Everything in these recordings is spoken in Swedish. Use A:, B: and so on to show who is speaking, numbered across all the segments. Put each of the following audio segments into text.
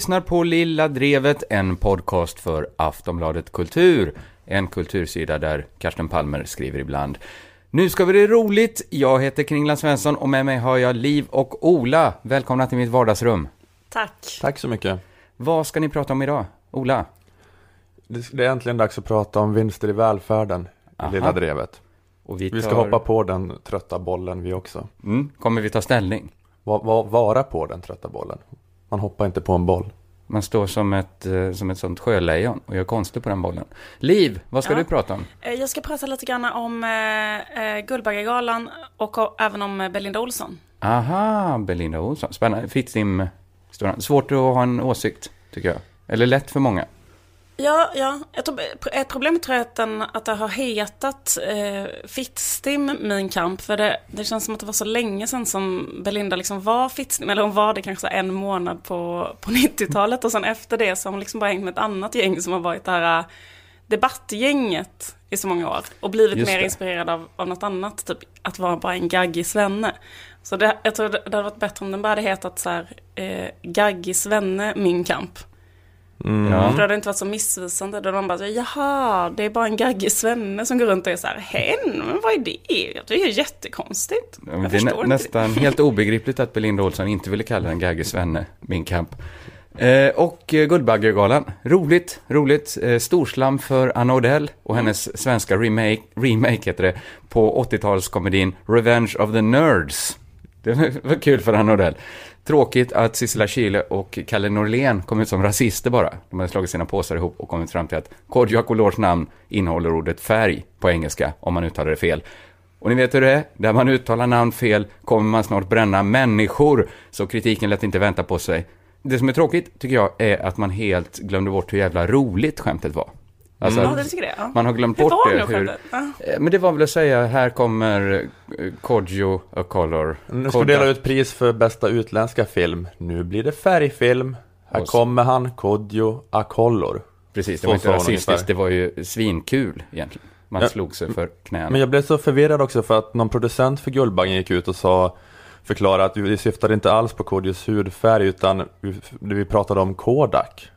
A: lyssnar på Lilla Drevet, en podcast för Aftonbladet Kultur. En kultursida där Karsten Palmer skriver ibland. Nu ska vi det roligt. Jag heter Kringland Svensson och med mig har jag Liv och Ola. Välkomna till mitt vardagsrum.
B: Tack.
C: Tack så mycket.
A: Vad ska ni prata om idag? Ola?
C: Det är äntligen dags att prata om vinster i välfärden
A: Aha.
C: i Lilla Drevet.
A: Och vi, tar...
C: Vi ska hoppa på den trötta bollen vi också.
A: Mm, kommer vi ta ställning?
C: Va, va, vara på den trötta bollen. Man hoppar inte på en boll.
A: Man står som ett, eh, som ett sånt sjölejon och gör konster på den bollen. Liv, vad ska
B: Ja.
A: du prata om?
B: Eh, Jag ska prata lite grann om eh, eh, Guldbaggegalan och även om Belinda Olsson.
A: Aha, Belinda Olsson. Spännande. Historia. Svårt att ha en åsikt, tycker jag. Eller lätt för många.
B: Ja, ja. Ett problem tror jag att, den, att det har hetat eh, Fittstim min kamp. För det, det känns som att det var så länge sedan som Belinda liksom var Fittstim. Eller hon var det kanske en månad på, på 90-talet. Och sen efter det så har hon liksom bara hängt med ett annat gäng som har varit det här eh, debattgänget i så många år. Och blivit
A: Just
B: mer
A: det.
B: inspirerad av, av något annat. Typ att vara bara en gaggig svenne. Så det, jag tror det, det hade varit bättre om den bara hade hetat så här, eh, gaggig svenne min kamp.
C: Mm.
A: Ja.
B: För det hade inte varit så missvisande. Då de bara jaha, det är bara en gaggig svenne som går runt och är så här, hen, men vad är det? Det är ju jättekonstigt.
A: Ja, Det är nä-
B: inte.
A: nästan helt obegripligt att Belinda Olsson inte ville kalla den Gagge Svenne, min kamp. Eh, och eh, Guldbaggegalan, roligt, roligt. Eh, storslam för Anna Odell och hennes svenska remake, remake heter det, på 80-talskomedin Revenge of the Nerds. Det var kul för Anna Odell. Tråkigt att Sissela Kyle och Kalle Norlén kom ut som rasister bara. De hade slagit sina påsar ihop och kommit fram till att Kodjo Akolors namn innehåller ordet färg på engelska, om man uttalar det fel. Och ni vet hur det är, där man uttalar namn fel kommer man snart bränna människor. Så kritiken lät inte vänta på sig. Det som är tråkigt, tycker jag, är att man helt glömde bort hur jävla roligt skämtet var. Alltså.
B: Ja.
A: man har glömt bort
B: var
A: det. Hur?
B: Ja.
A: Eh, men det var väl att säga, här kommer eh, Kodjo A Color.
C: Nu ska vi dela ut pris för bästa utländska film. Nu blir det färgfilm. Här kommer han, Kodjo Akollor.
A: Precis, det
C: Så
A: var inte rasistiskt, det var ju svinkul egentligen. Man
C: Ja.
A: slog sig för knäna.
C: Men jag blev så förvirrad också för att någon producent för Guldbaggen gick ut och sa Förklara att vi syftade inte alls på Kodjos hudfärg utan vi, vi pratade om Kodak.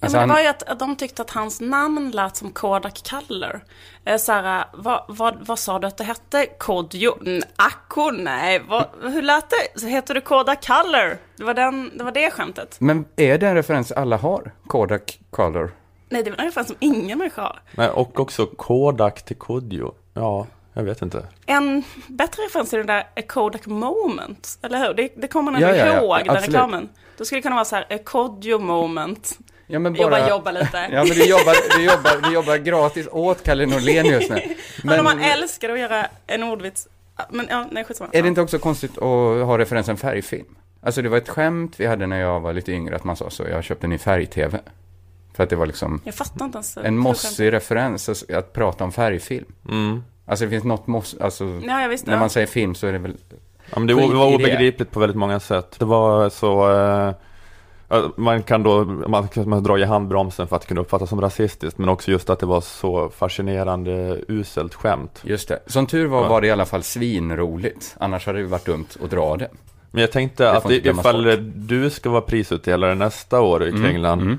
B: Ja,
A: Alltså
B: men det
A: han-
B: var ju att, att de tyckte att hans namn lät som Kodak Color. Eh, så här, vad, vad, vad sa du att det hette? Kodjo? Akko? Nej, vad, hur lät det? Så heter det Kodak Color? Det var, den, det var det skämtet.
A: Men är det en referens alla har? Kodak Color?
B: Nej, det var ungefär som ingen människa har.
C: Nej, och också Kodak till Kodjo. Ja, jag vet inte.
B: En bättre referens är den där A Kodak Moment, eller hur? Det, det kommer man ändå
A: Ja, ja, ja,
B: ihåg, den
A: absolut.
B: reklamen. Då skulle det kunna vara så här, A Kodjo Moment.
A: Ja, men
B: Jobba, jobba lite.
A: Ja, men du jobbar, du jobbar, du jobbar gratis åt Kalle Norlén just nu.
B: Men om man älskar att göra en ordvits. Men ja, nej skitsamma.
A: Är det inte också konstigt att ha referensen färgfilm? Alltså det var ett skämt vi hade när jag var lite yngre, att man sa så, jag köpte en ny färg-tv. För att det var liksom
B: Jag fattar inte ens.
A: en mossig referens att, att prata om färgfilm.
C: Mm.
A: Alltså det finns något moss, alltså
B: Ja, jag visste.
A: när
B: ja.
A: man säger film så är det väl,
C: Ja, men det var, obegripligt på väldigt många sätt. Det var så... Eh, man kan då man man dra i handbromsen för att det kunde uppfattas som rasistiskt. Men också just att det var så fascinerande uselt skämt.
A: just det. Som tur var var det i alla fall svinroligt, annars hade det varit dumt att dra det.
C: Men jag tänkte
A: Det
C: att ifall
A: bort.
C: du ska vara prisutdelare nästa år i Kringland
A: Mm.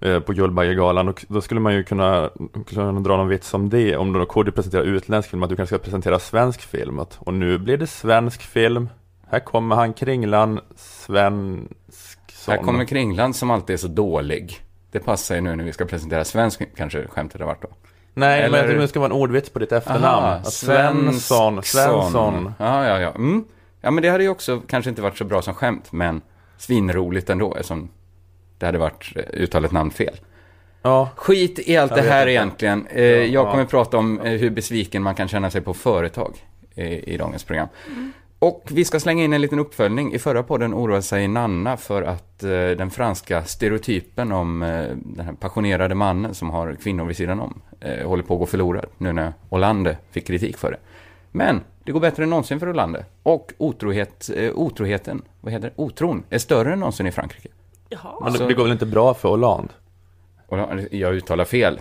C: eh, på Guldbaggegalan. Då skulle man ju kunna, kunna dra någon vits om det. Om då KD presenterar utländsk film, att du kanske ska presentera svensk film. Att, och nu blir det svensk film. Här kommer han Kringland, svensk
A: Här kommer Kringland som alltid är så dålig. Det passar ju nu när vi ska presentera svensk, kanske skämtet har varit då.
C: Nej,
A: Eller-
C: men det ska vara en ordvits på ditt efternamn.
A: Aha,
C: Svensson, Svensson.
A: Ja, ja, ja. Mm. Ja, men det hade ju också kanske inte varit så bra som skämt, men svinroligt ändå, eftersom det hade varit eh, uttalet namn fel.
C: Ja,
A: Skit i allt det här
C: inte.
A: egentligen. Eh,
C: Ja,
A: jag
C: ja.
A: kommer prata om eh, hur besviken man kan känna sig på företag i, i dagens program. Och vi ska slänga in en liten uppföljning. I förra podden oroade sig Nanna för att eh, den franska stereotypen om eh, den här passionerade mannen som har kvinnor vid sidan om eh, håller på att gå förlorad nu när Hollande fick kritik för det. Men det går bättre än någonsin för Hollande. Och otrohet, eh, otroheten, vad heter det? Otron är större än någonsin i Frankrike.
B: Jaha.
C: men det går väl inte bra för Hollande?
A: Jag uttalar fel.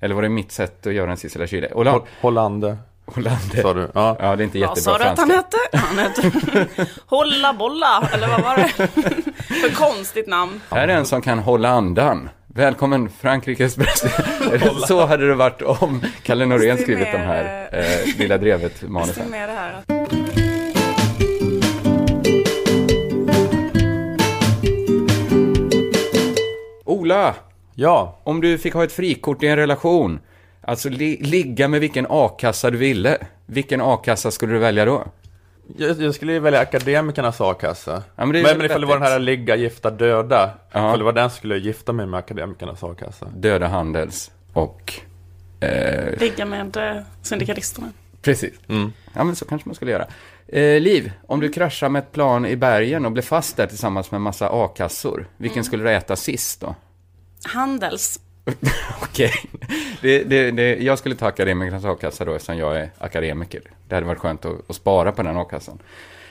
A: Eller var det mitt sätt att göra en Sissela Kyle? Hollande.
C: Ho- Hollande.
A: Olander.
C: sa du? Ja.
A: Ja, det är inte jättebra
B: sa du att han
A: franska.
B: hette? Han hette Hålla Bolla, eller vad var det? För konstigt namn.
A: Här är en som kan hålla andan. Välkommen Frankrikes president. Så hade det varit om Kalle Norén skrivit de
B: mer,
A: här eh, Lilla Drevet-manusen.
B: med
A: Ola,
C: ja,
A: om du fick ha ett frikort i en relation, alltså li ligga med vilken a-kassa du ville, vilken a-kassa skulle du välja då?
C: jag, jag skulle ju välja akademikernas a-kassa.
A: Ja, men det
C: men, men ifall det var den här ligga, gifta, döda.
A: Ja.
C: Ifall det var den skulle jag gifta mig med akademikernas a-kassa.
A: Döda Handels och... Eh,
B: ligga med eh, syndikalisterna.
A: precis.
C: Mm.
A: Ja, men så kanske man skulle göra. Eh, Liv, om du kraschar med ett plan i bergen och blir fast där tillsammans med en massa a-kassor, vilken skulle du äta sist då?
B: Handels.
A: Okej. Det, det, det, jag skulle ta akademikernas a-kassa då eftersom jag är akademiker. Det hade varit skönt att, att spara på den a-kassan.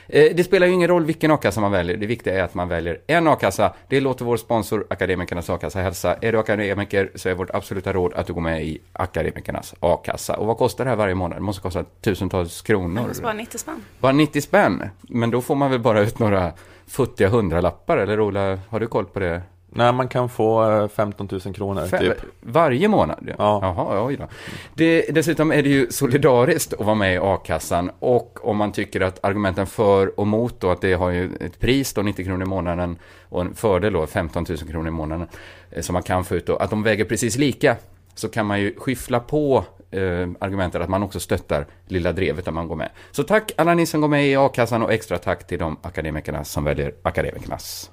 A: Eh, det spelar ju ingen roll vilken a-kassa man väljer. Det viktiga är att man väljer en a-kassa. Det låter vår sponsor Akademikernas a-kassa hälsa. Är du akademiker så är vårt absoluta råd att du går med i Akademikernas a-kassa. Och vad kostar det här varje månad? Det måste kosta tusentals kronor.
B: Vara 90 spänn.
A: Bara 90 spänn? Men då får man väl bara ut några futtiga hundralappar? Eller Ola, har du koll på det?
C: Nej, man kan få eh, 15 000 kronor,
A: Fem,
C: typ.
A: Varje månad?
C: Ja.
A: Jaha, oj då. Det, dessutom är det ju solidariskt att vara med i a-kassan och om man tycker att argumenten för och mot då, att det har ju ett pris då, 90 kronor i månaden och en fördel då, 15 000 kronor i månaden, eh, som man kan få ut då, att de väger precis lika, så kan man ju skyffla på eh, argumentet att man också stöttar Lilla Drevet när man går med. Så tack alla ni som går med i a-kassan och extra tack till de akademikerna som väljer Akademikernas.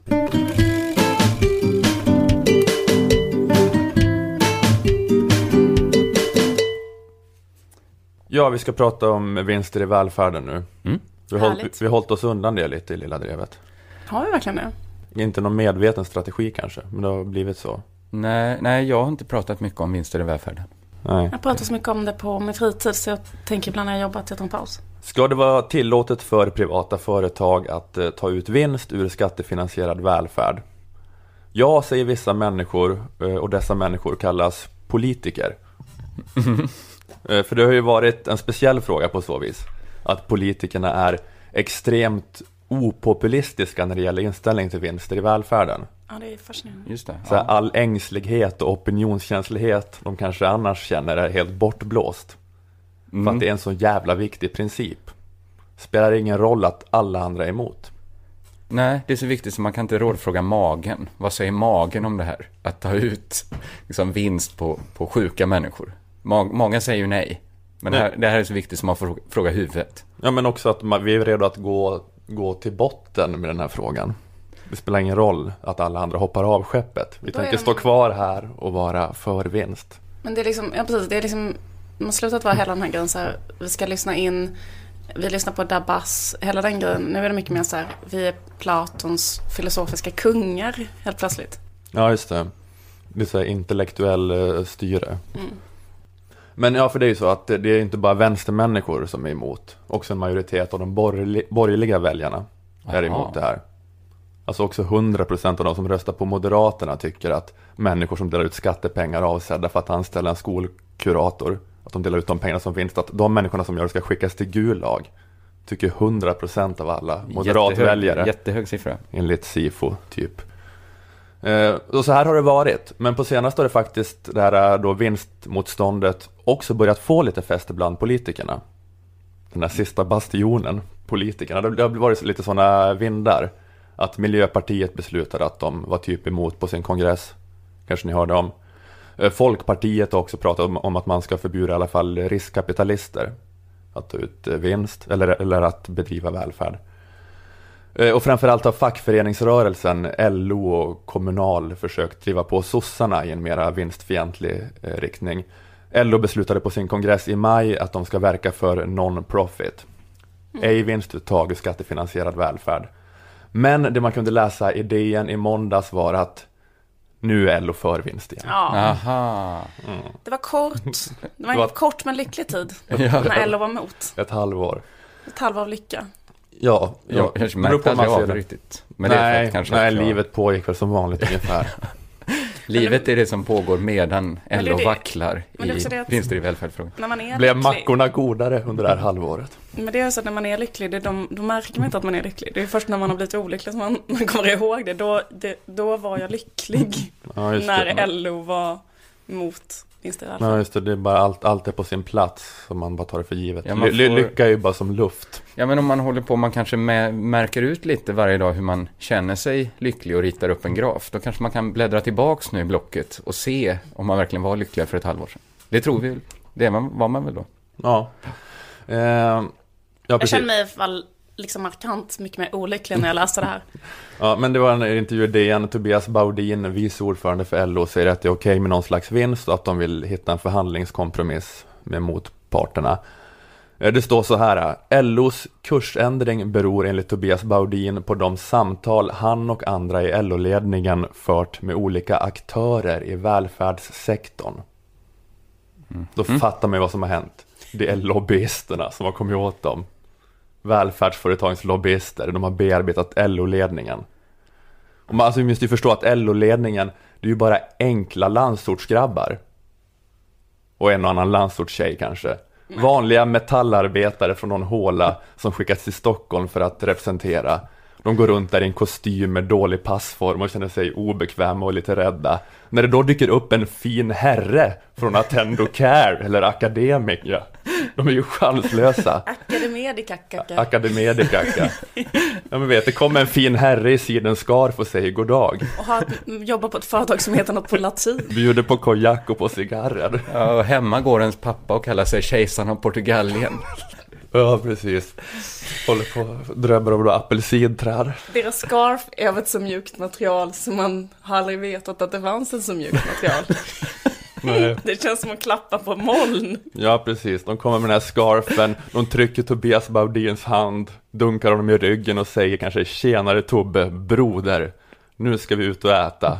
C: Ja, vi ska prata om vinster i välfärden nu.
A: Mm.
C: Vi har,
B: Härligt.
C: vi har hållit oss undan det lite i Lilla Drevet.
B: Har vi verkligen det?
C: Inte någon medveten strategi kanske, men det har blivit så.
A: Nej, nej, jag har inte pratat mycket om vinster i välfärden.
C: Nej.
B: Jag pratar så mycket om det på min fritid så jag tänker ibland när jag jobbar att jag tar en paus.
C: Ska det vara tillåtet för privata företag att eh, ta ut vinst ur skattefinansierad välfärd? Ja, säger vissa människor eh, och dessa människor kallas politiker. Eh, för det har ju varit en speciell fråga på så vis. Att politikerna är extremt opopulistiska när det gäller inställning till vinster i välfärden.
B: Ja, det är fascinerande.
A: Just det.
C: Så all ängslighet och opinionskänslighet de kanske annars känner är helt bortblåst. För att det är en så jävla viktig princip. Spelar ingen roll att alla andra är emot.
A: Nej, det är så viktigt så man kan inte rådfråga magen. Vad säger magen om det här? Att ta ut liksom, vinst på, på sjuka människor. Magen säger ju nej. Men det
C: Nej.
A: här, det här är så viktigt som man får fråga huvudet.
C: Ja men också att man, vi är redo att gå, gå till botten med den här frågan. Det spelar ingen roll att alla andra hoppar av skeppet. Vi
B: Då
C: tänker
B: de-
C: stå kvar här och vara för vinst.
B: Men det är liksom, ja precis, det är liksom, man har slutat vara hela den här grejen så här, vi ska lyssna in, vi lyssnar på Dabas, hela den grejen. Nu är det mycket mer så här, vi är Platons filosofiska kungar helt plötsligt.
C: Ja just det. Det är så här intellektuell eh, styre.
B: Mm.
C: Men ja, för det är ju så att det är inte bara vänstermänniskor som är emot. Också en majoritet av de borgerli- borgerliga väljarna är
A: Aha.
C: emot det här. Alltså också 100% av de som röstar på Moderaterna tycker att människor som delar ut skattepengar avsedda för att anställa en skolkurator, att de delar ut de pengarna som finns, att de människorna som gör det ska skickas till Gulag. Tycker 100% av alla moderatväljare
A: Jättehög, jättehög siffra.
C: enligt SIFO typ. Eh, och så här har det varit, men på senaste har det faktiskt det här eh, då vinstmotståndet också börjat få lite fäste bland politikerna. Den här sista bastionen, politikerna. Det har varit lite sådana vindar. Att Miljöpartiet beslutade att de var typ emot på sin kongress. Kanske ni hörde om. Eh, Folkpartiet har också pratat om, om att man ska förbjuda i alla fall riskkapitalister att ta ut eh, vinst eller, eller att bedriva välfärd. Eh, Och framförallt har fackföreningsrörelsen, LO och Kommunal försökt driva på sossarna i en mera vinstfientlig eh, riktning. LO beslutade på sin kongress i maj att de ska verka för non-profit. Ej vinstuttag ur skattefinansierad välfärd. Men det man kunde läsa i DN i måndags var att nu är LO för vinst igen.
B: Ja,
A: Aha.
B: det var kort. Det var en kort men lycklig tid. När LO var emot.
C: Ett halvår.
B: Ett halvår av lycka.
C: Ja,
A: Jag, jag
C: beror
A: märkte av
C: ser
A: det
C: det.
A: riktigt. Men för
C: nej,
A: att kanske
C: nej
A: att jag-
C: livet pågick väl som vanligt ungefär.
A: Livet är det som pågår medan LO
B: det-
A: vacklar i
B: att-
A: vinster i välfärdsfrågan.
C: Blev mackorna godare under det här halvåret?
B: men det är så att när man är lycklig, det är de, då märker man inte att man är lycklig. Det är först när man har blivit olycklig som man, man kommer ihåg det. Då, det, då var jag lycklig.
C: Ja, just
B: när
C: det.
B: LO var mot vinster i välfärd.
C: Ja, just det. Det är bara allt, allt är på sin plats, så man bara tar det för givet.
A: Ja, får-
C: Lycka är ju bara som luft.
A: Ja, men om man håller på, man kanske mä- märker ut lite varje dag hur man känner sig lycklig och ritar upp en graf. Då kanske man kan bläddra tillbaks nu i blocket och se om man verkligen var lycklig för ett halvår sedan. Det tror vi väl. Det var man väl då.
C: Ja. Eh, ja,
B: Jag
C: precis.
B: känner mig i alla fall liksom markant mycket mer olycklig när jag läste det här.
C: Ja, men det var en intervju i DN, Tobias Baudin, vice ordförande för LO, säger att det är okej med någon slags vinst och att de vill hitta en förhandlingskompromiss med motparterna. Eh, Det står så här, LOs kursändring beror enligt Tobias Baudin på de samtal han och andra i LO-ledningen fört med olika aktörer i välfärdssektorn. Då fattar man ju vad som har hänt. Det är lobbyisterna som har kommit åt dem. Välfärdsföretagens lobbyister, de har bearbetat LO-ledningen. Och man, alltså, vi måste ju förstå att LO-ledningen, det är ju bara enkla landsortsgrabbar. Och en och annan landsortstjej kanske. Vanliga metallarbetare från någon håla som skickats till Stockholm för att representera. De går runt där i en kostym med dålig passform och känner sig obekväma och lite rädda. När det då dyker upp en fin herre från Attendo Care eller Academica, de är ju chanslösa.
B: Akademedikakaka.
C: Academedicaka. Ja men vet, det kommer en fin herre i sidenskarf och säger god dag.
B: Och har, jobbar på ett företag som heter något på latin.
C: Bjuder på konjak och på cigarrer.
A: Ja, och hemma går ens pappa och kallar sig kejsaren av Portugalien.
C: Ja, precis. Håller på och drömmer om apelsinträd.
B: Deras scarf är av ett så mjukt material som man har aldrig vetat att det fanns ett så mjukt material.
C: Nej.
B: Det känns som att klappa på moln.
C: Ja, precis. De kommer med den här scarfen, de trycker Tobias Baudins hand, dunkar honom i ryggen och säger kanske Tjenare Tobbe, broder, nu ska vi ut och äta.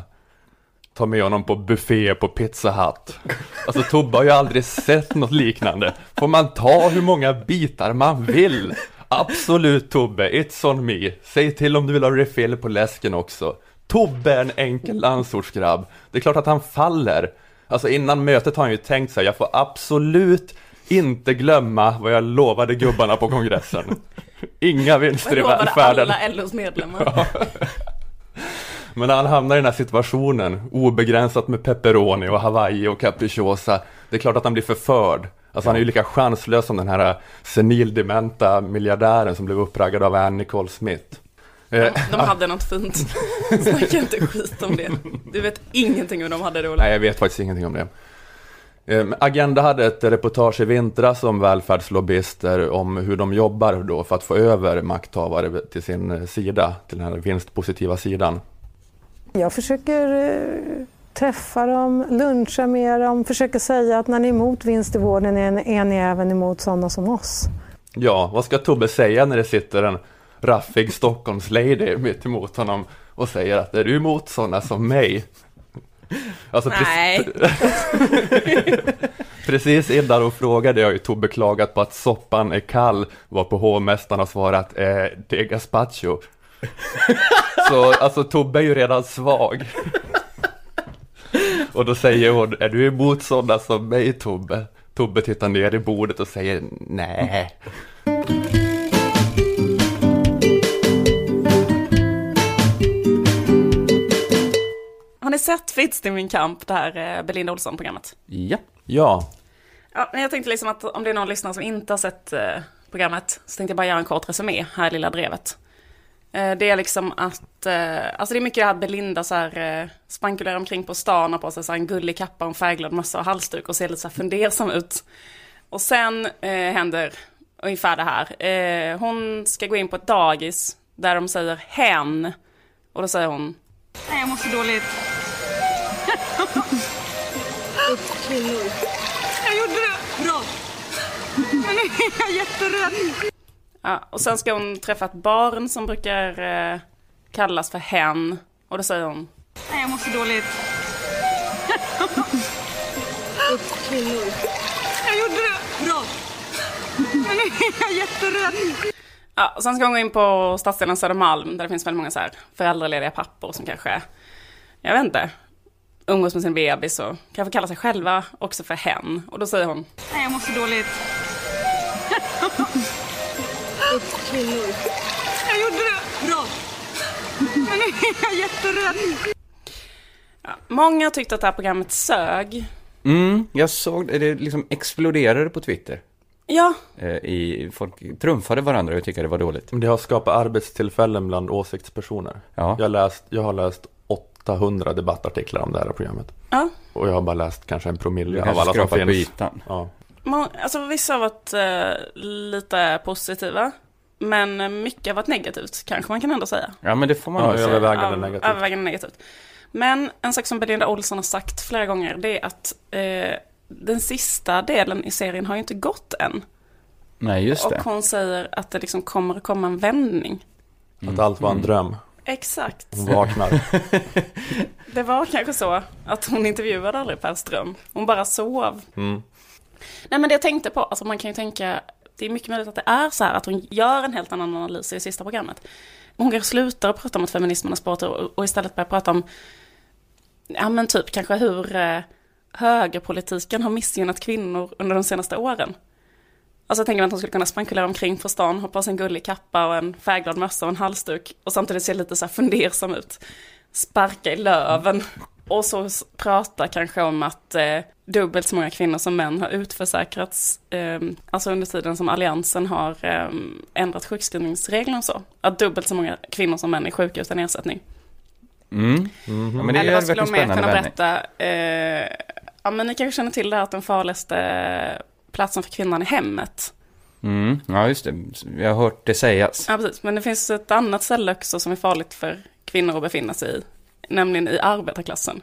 C: Ta med honom på buffé på Pizza Hut. Alltså Tobbe har ju aldrig sett något liknande. Får man ta hur många bitar man vill? Absolut Tobbe, it's on me. Säg till om du vill ha refill på läsken också. Tobbe är en enkel landsortsgrabb. Det är klart att han faller. Alltså innan mötet har han ju tänkt sig, jag får absolut inte glömma vad jag lovade gubbarna på kongressen. Inga vinster i välfärden.
B: alla LOs medlemmar.
C: Men när han hamnar i den här situationen, obegränsat med pepperoni och hawaii och capricciosa, det är klart att han blir förförd. Alltså han är ju lika chanslös som den här senildementa miljardären som blev uppraggad av Ann Nicole Smith. Eh,
B: De hade något fint. Snacka inte skit om det. Du vet ingenting om de hade det, Ola.
C: Nej, jag vet faktiskt ingenting om det. Eh, Agenda hade ett reportage i vintras om välfärdslobbyister, om hur de jobbar då för att få över makthavare till sin eh, sida, till den här vinstpositiva sidan.
D: Jag försöker eh, träffa dem, luncha med dem, försöker säga att när ni är emot vinst i vården är ni, är ni även emot sådana som oss.
C: Ja, vad ska Tobbe säga när det sitter en raffig Stockholmslady mitt emot honom och säger att är du emot sådana som mig? Alltså,
B: Nej.
C: Precis innan hon frågade jag ju Tobbe klagat på att soppan är kall, var på hovmästaren och svarat eh, det är gazpacho. Så alltså Tobbe är ju redan svag. Och då säger hon, är du emot sådana som mig Tobbe? Tobbe tittar ner i bordet och säger nej.
B: Ni sett Fitz i min kamp, det här eh, Belinda Olsson-programmet?
A: Ja.
C: Ja,
B: Ja, men jag tänkte liksom att om det är någon lyssnare som inte har sett eh, programmet så tänkte jag bara göra en kort resumé här i Lilla Drevet. Eh, det är liksom att, alltså det är mycket det här att Belinda så här spankulerar omkring på stan och på sig så här en gullig kappa och en färgglad mössa och halsduk och ser lite så här fundersam ut. Och sen eh, händer ungefär det här. Eh, hon ska gå in på ett dagis där de säger hen. Och då säger hon
E: Nej, jag mår så dåligt. Jag gjorde det! Bra! Men nu är jag jätterädd.
B: Ja, och sen ska hon träffa ett barn som brukar eh, kallas för hen. Och då säger hon
E: Nej, jag mår så dåligt. Jag gjorde det! Bra! Men nu är jag jätterädd.
B: Ja, och sen ska hon gå in på stadsdelen Södermalm där det finns väldigt många så här föräldralediga pappor som kanske, jag vet inte, umgås med sin bebis och kanske kallar sig själva också för hen. Och då säger hon,
E: Nej, jag mår så dåligt. Jag gjorde det.
F: Bra.
E: Men nu är jag jätterädd.
B: ja, många tyckte att det här programmet sög.
A: Mm, jag såg det, det liksom exploderade på Twitter.
B: Ja,
A: Eh, i, folk trumfade varandra och tyckte det var dåligt.
C: Det har skapat arbetstillfällen bland åsiktspersoner.
A: Ja.
C: Jag, läst, jag har läst 800 debattartiklar om det här programmet.
B: ja.
C: Och jag har bara läst kanske en promille av
A: kanske
C: alla som
A: på
C: finns.
A: ytan.
C: Ja.
B: Må- Alltså vissa har varit eh, lite positiva. Men mycket har varit negativt, kanske man kan ändå säga.
A: Ja, men det får man
C: Ja,
A: säga.
C: övervägande negativt.
B: Övervägande negativt. Men en sak som Belinda Olsson har sagt flera gånger, det är att eh, den sista delen i serien har ju inte gått än.
A: Nej, just
B: Och
A: det.
B: hon säger att det liksom kommer att komma en vändning.
C: Att allt var en dröm.
B: Exakt.
C: Hon vaknar.
B: Det var kanske så att hon intervjuade aldrig Per Ström. Hon bara sov.
C: Mm.
B: Nej men det jag tänkte på, alltså man kan ju tänka, det är mycket möjligt att det är så här att hon gör en helt annan analys i det sista programmet. Hon kanske slutar att prata om att feminismen sport och, och istället börjar prata om, ja men typ kanske hur eh, högerpolitiken har missgynnat kvinnor under de senaste åren. Alltså jag tänker mig att hon skulle kunna spankulera omkring på stan, hoppa på sig en gullig kappa och en färgglad mössa och en halsduk och samtidigt se lite så här fundersam ut. Sparka i löven och så prata kanske om att eh, dubbelt så många kvinnor som män har utförsäkrats, eh, alltså under tiden som alliansen har eh, ändrat sjukskrivningsreglerna och så. Att dubbelt så många kvinnor som män är sjuka utan ersättning.
A: Mm. Ja, men det
B: Eller vad skulle hon mer kunna berätta? Eh, ja men ni kanske känner till det här att den farligaste platsen för kvinnan är hemmet.
A: Mm. Ja, just det. Jag har hört det sägas.
B: Ja, precis. Men det finns ett annat ställe också som är farligt för kvinnor att befinna sig i. Nämligen i arbetarklassen.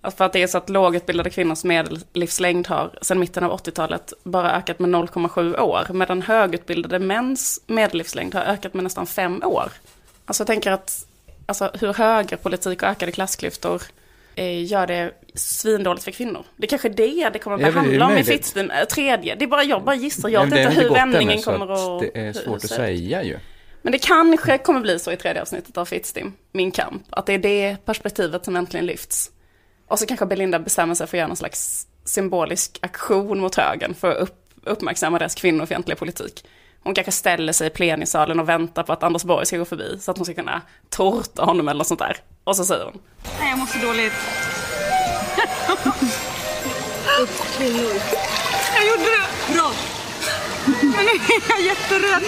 B: Alltså för att det är så att lågutbildade kvinnors medellivslängd har sedan mitten av 80-talet bara ökat med 0,7 år. Medan högutbildade mäns medellivslängd har ökat med nästan 5 år. Alltså jag tänker att alltså, hur högerpolitik och ökade klassklyftor gör det svindåligt för kvinnor. Det är kanske är det det kommer att
A: Ja,
B: behandla om i. Fittstim. Eh, Tredje, det är bara jag bara gissar. Jag vet inte hur vändningen kommer att...
A: Det är svårt att säga ju.
B: Men det kanske kommer bli så i tredje avsnittet av Fittstim, Min kamp. Att det är det perspektivet som äntligen lyfts. Och så kanske Belinda bestämmer sig för att göra någon slags symbolisk aktion mot högern för att upp, uppmärksamma deras kvinnofientliga politik. Hon kanske ställer sig i plenisalen och väntar på att Anders Borg ska gå förbi så att hon ska kunna tårta honom eller något sånt där. Och så säger hon,
E: Nej, jag mår så dåligt.
F: Kvinnor.
E: Jag gjorde det.
F: Bra.
E: Men nu är jag jätterädd.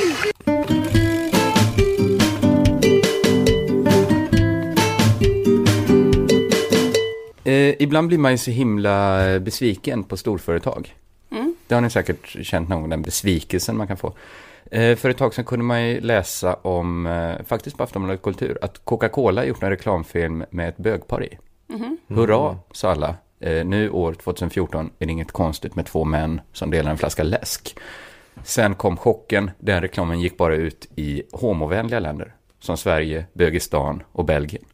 A: Eh, ibland blir man ju så himla besviken på storföretag.
B: Mm.
A: Det har ni säkert känt någon gång, den besvikelsen man kan få. Eh, för ett tag sedan kunde man ju läsa om, eh, faktiskt på Aftonbladet Kultur, att Coca-Cola gjort en reklamfilm med ett bögpar i. Hurra, sa alla. Eh, nu år 2014 är det inget konstigt med två män som delar en flaska läsk. Sen kom chocken, den reklamen gick bara ut i homovänliga länder, som Sverige, Bögistan och Belgien.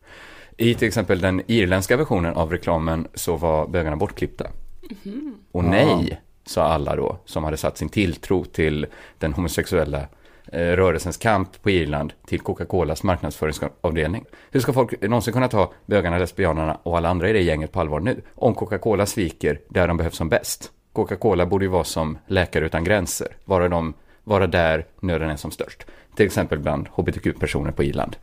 A: I till exempel den irländska versionen av reklamen så var bögarna bortklippta. Och nej, sa alla då, som hade satt sin tilltro till den homosexuella eh, rörelsens kamp på Irland till Coca-Colas marknadsföringsavdelning. Hur ska folk någonsin kunna ta bögarna, lesbianerna och alla andra i det gänget på allvar nu? Om Coca-Cola sviker där de behövs som bäst. Coca-Cola borde ju vara som Läkare Utan Gränser, vara, de, vara där nöden är som störst. Till exempel bland hbtq-personer på Irland.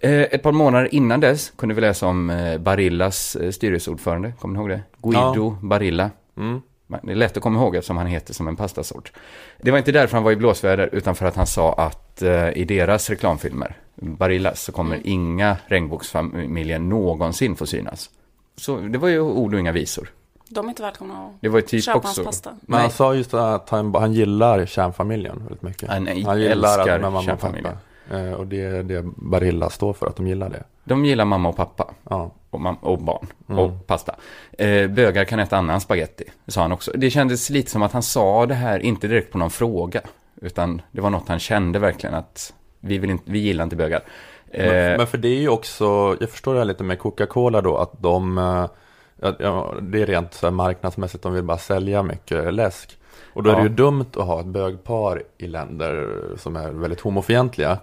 A: Eh, ett par månader innan dess kunde vi läsa om eh, Barillas styrelseordförande, kommer ni ihåg det? Guido Barilla.
C: Mm.
A: Det är lätt att komma ihåg eftersom han heter som en pastasort. Det var inte därför han var i blåsväder, utan för att han sa att eh, i deras reklamfilmer, Barillas, så kommer inga regnbågsfamiljer någonsin få synas. Så det var ju ord och inga visor.
B: de är inte välkomna att
A: Det var ju typ
B: köpa
A: också...
B: hans pasta.
C: Men
A: Nej.
C: han sa just att han, han gillar kärnfamiljen väldigt mycket.
A: Han
C: gillar
A: älskar
C: att mamma
A: kärnfamiljen.
C: pappa. Eh, Och det är det Barilla står för, att de gillar det.
A: De gillar mamma och pappa.
C: Ja.
A: och, mam- och barn
C: Mm.
A: och pasta. Eh, bögar kan äta annan spaghetti, sa han också. Det kändes lite som att han sa det här, inte direkt på någon fråga, utan det var något han kände verkligen att vi, vill inte, vi gillar inte bögar. Eh,
C: Men, men för det är ju också, jag förstår det här lite med Coca-Cola då, att de, eh, ja, ja, det är rent så här marknadsmässigt, de vill bara sälja mycket läsk. Och då är det
A: Ja.
C: ju dumt att ha ett bögpar i länder som är väldigt homofientliga.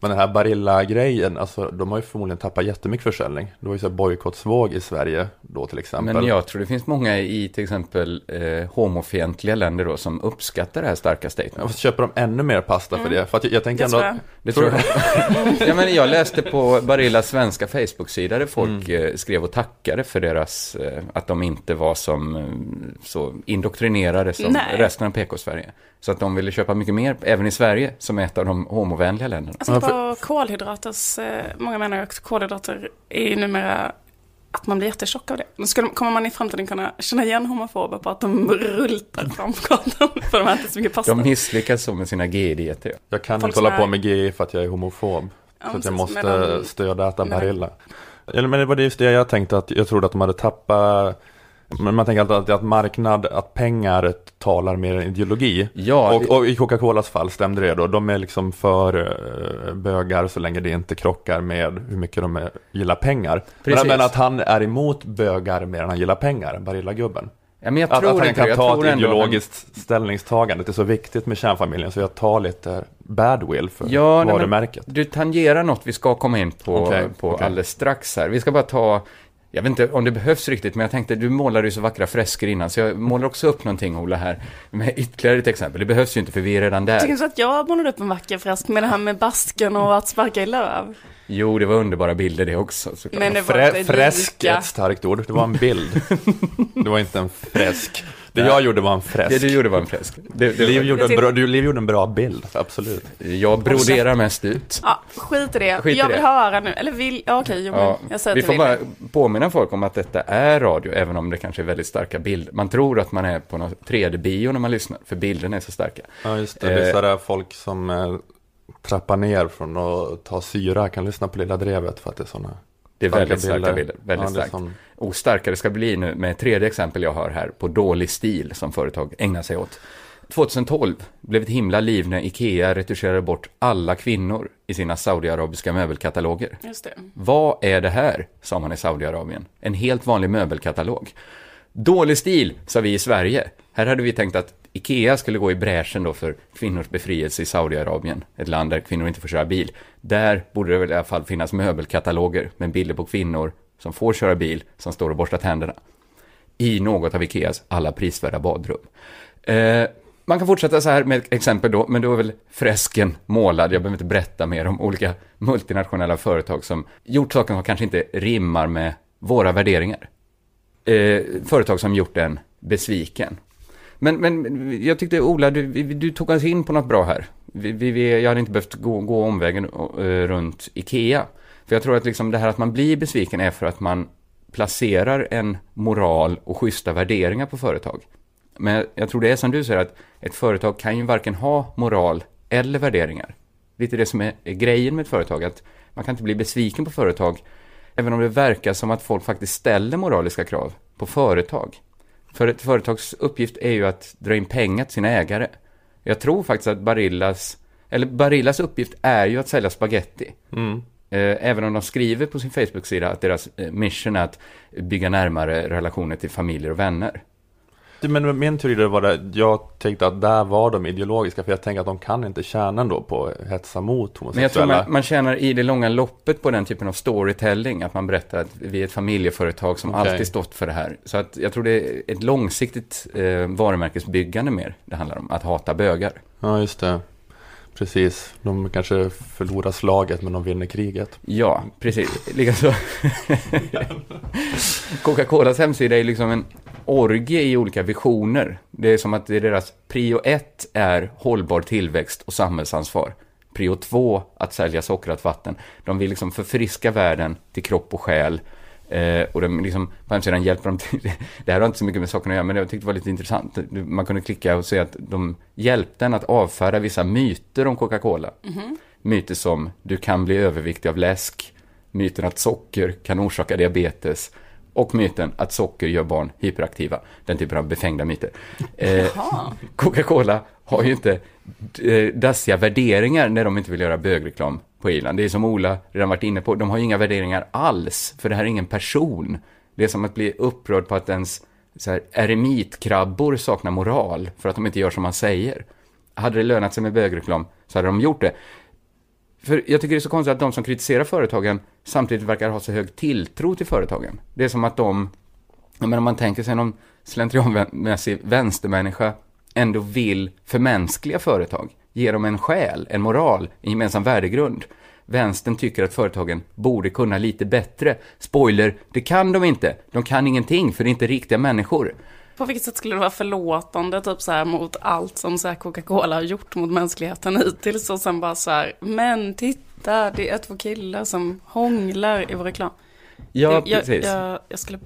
C: Men den här Barilla-grejen, alltså de har ju förmodligen tappat jättemycket försäljning. Det var ju så här bojkottsvåg i Sverige då till exempel.
A: Men jag tror det finns många i till exempel eh, homofientliga länder då som uppskattar det här starka statementet.
C: Fast köper de ännu mer pasta för det? För att jag, jag tänker
B: Det
C: ändå
B: tror
C: att
B: jag.
A: Det tror jag. ja, men jag läste på Barillas svenska Facebook-sida där folk eh, skrev och tackade för deras, eh, att de inte var som, eh, så indoktrinerade som
B: Nej.
A: resten av PK-Sverige. Så att de ville köpa mycket mer, även i Sverige, som är ett av de homovänliga länderna.
B: Tänkte på kolhydraters, eh, många menar ju att kolhydrater är numera att man blir jättetjock av det. Men skulle, kommer man i framtiden kunna känna igen homofober på att de rultar fram på gatan för de äter så mycket pasta?
A: De misslyckas så med sina GI-dieter.
C: jag kan
B: Folk
C: inte hålla
B: som
C: på
B: är-
C: med GI för att jag är homofob.
B: Ja,
C: så att jag måste
B: medan-
C: stödja äta Barilla. Eller, men det var just det jag tänkte att jag trodde att de hade tappat men man tänker alltid att marknad, att pengar talar mer än ideologi.
A: Ja,
C: Och, och i Coca-Colas fall stämde det då. De är liksom för eh, bögar så länge det inte krockar med hur mycket de är, gillar pengar.
A: Precis.
C: Men, men att han är emot bögar mer än han gillar pengar, Barilla-gubben.
A: Ja, men jag
C: Att,
A: tror
C: att han
A: inte
C: kan.
A: Jag
C: ta ett ideologiskt ställningstagande. Det är så viktigt med kärnfamiljen så jag tar lite badwill för
A: Ja, nej,
C: varumärket.
A: Du tangerar något vi ska komma in på,
C: Okej,
A: på
C: okej.
A: alldeles strax här. Vi ska bara ta, jag vet inte om det behövs riktigt, men jag tänkte, du målade ju så vackra fresker innan, så jag målar också upp någonting, Ola, här, med ytterligare ett exempel. Det behövs ju inte, för vi är redan
B: Tycker
A: där.
B: du så att jag målade upp en vacker fresk med det här med basken och att sparka i löv?
A: Jo, det var underbara bilder det också, såklart.
B: Men det var
C: Frä, fresk ett starkt ord. Det var en bild. det var inte en fresk. Det jag gjorde var en fresk.
A: Det du gjorde var en fresk. Det, det,
C: Liv gjorde, en bra, du, Liv gjorde en bra bild, absolut.
A: jag broderar mest ut.
B: Ja, skit i det.
A: Skit i
B: jag vill
A: det.
B: höra nu. Eller vill, ja, okej, jo, men
A: Ja,
B: jag säger
A: vi får bara påminna folk om att detta är radio, även om det kanske är väldigt starka bilder. Man tror att man är på någon 3D-bio när man lyssnar, för bilderna är så starka.
C: Ja, just det. Det är
A: Eh.
C: sådär folk som eh, trappar ner från att ta syra kan lyssna på Lilla Drevet för att det är sådana
A: Det är väldigt starka bilder, väldigt
C: ja,
A: starkt. Och starkare ska bli nu med ett tredje exempel jag har här på dålig stil som företag ägnar sig åt. 2012 blev ett himla liv när Ikea retuscherade bort alla kvinnor i sina saudiarabiska möbelkataloger.
B: Just det.
A: Vad är det här? sa man i Saudiarabien. En helt vanlig möbelkatalog. Dålig stil, sa vi i Sverige. Här hade vi tänkt att Ikea skulle gå i bräschen då för kvinnors befrielse i Saudiarabien, ett land där kvinnor inte får köra bil. Där borde det väl i alla fall finnas möbelkataloger med bilder på kvinnor som får köra bil, som står och borstar tänderna. I något av Ikeas alla prisvärda badrum. Eh, man kan fortsätta så här med ett exempel då, men då är väl fresken målad. Jag behöver inte berätta mer om olika multinationella företag som gjort saker som kanske inte rimmar med våra värderingar. Eh, företag som gjort en besviken. Men, men jag tyckte, Ola, du, du tog oss in på något bra här. Vi, vi, jag hade inte behövt gå, gå omvägen runt Ikea. För jag tror att liksom det här att man blir besviken är för att man placerar en moral och schyssta värderingar på företag. Men jag tror det är som du säger att ett företag kan ju varken ha moral eller värderingar. Lite det som är, är grejen med ett företag, att man kan inte bli besviken på företag, även om det verkar som att folk faktiskt ställer moraliska krav på företag. För ett företags uppgift är ju att dra in pengar till sina ägare. Jag tror faktiskt att Barillas, eller Barillas uppgift är ju att sälja spaghetti.
C: Mm.
A: Eh, Även om de skriver på sin Facebook-sida att deras eh, mission är att bygga närmare relationer till familjer och vänner.
C: Men min teori var det, jag tänkte att där var de ideologiska, för jag tänker att de kan inte tjäna ändå på att hetsa mot
A: Men jag tror
C: homosexuella.
A: man, man tjänar i det långa loppet på den typen av storytelling, att man berättar att vi är ett familjeföretag som
C: Okej.
A: alltid stått för det här. Så att jag tror det är ett långsiktigt eh, varumärkesbyggande mer det handlar om, att hata bögar.
C: Ja, just det. Precis. De kanske förlorar slaget, men de vinner kriget.
A: Ja, precis. Likaså. Coca-Colas hemsida är liksom en orgie i olika visioner. Det är som att det är deras prio ett är hållbar tillväxt och samhällsansvar. Prio två, att sälja sockrat vatten. De vill liksom förfriska världen till kropp och själ. Eh, och de liksom, på hemsidan hjälper de till. Det här har inte så mycket med saken att göra, men jag tyckte det var lite intressant. Man kunde klicka och se att de hjälpte en att avfärda vissa myter om Coca-Cola. Myter som du kan bli överviktig av läsk, myten att socker kan orsaka diabetes och myten att socker gör barn hyperaktiva. Den typen av befängda myter. Eh, Coca-Cola har ju inte eh, dassiga värderingar när de inte vill göra bögreklam på Irland. Det är som Ola redan varit inne på, de har ju inga värderingar alls, för det här är ingen person. Det är som att bli upprörd på att ens så här, eremitkrabbor saknar moral för att de inte gör som man säger. Hade det lönat sig med bögreklam så hade de gjort det. För jag tycker det är så konstigt att de som kritiserar företagen samtidigt verkar ha så hög tilltro till företagen. Det är som att de, jag menar, om man tänker sig någon slentrianmässig vänstermänniska ändå vill förmänskliga företag, ge dem en själ, en moral, en gemensam värdegrund. Vänstern tycker att företagen borde kunna lite bättre. Spoiler, det kan de inte. De kan ingenting, för det är inte riktiga människor.
B: På vilket sätt skulle det vara förlåtande typ så här mot allt som så här Coca-Cola har gjort mot mänskligheten hittills och sen bara så här, men titta, det är två killar som hånglar i vår reklam.
A: Ja,
B: jag,
A: precis.
B: Jag, jag, jag skulle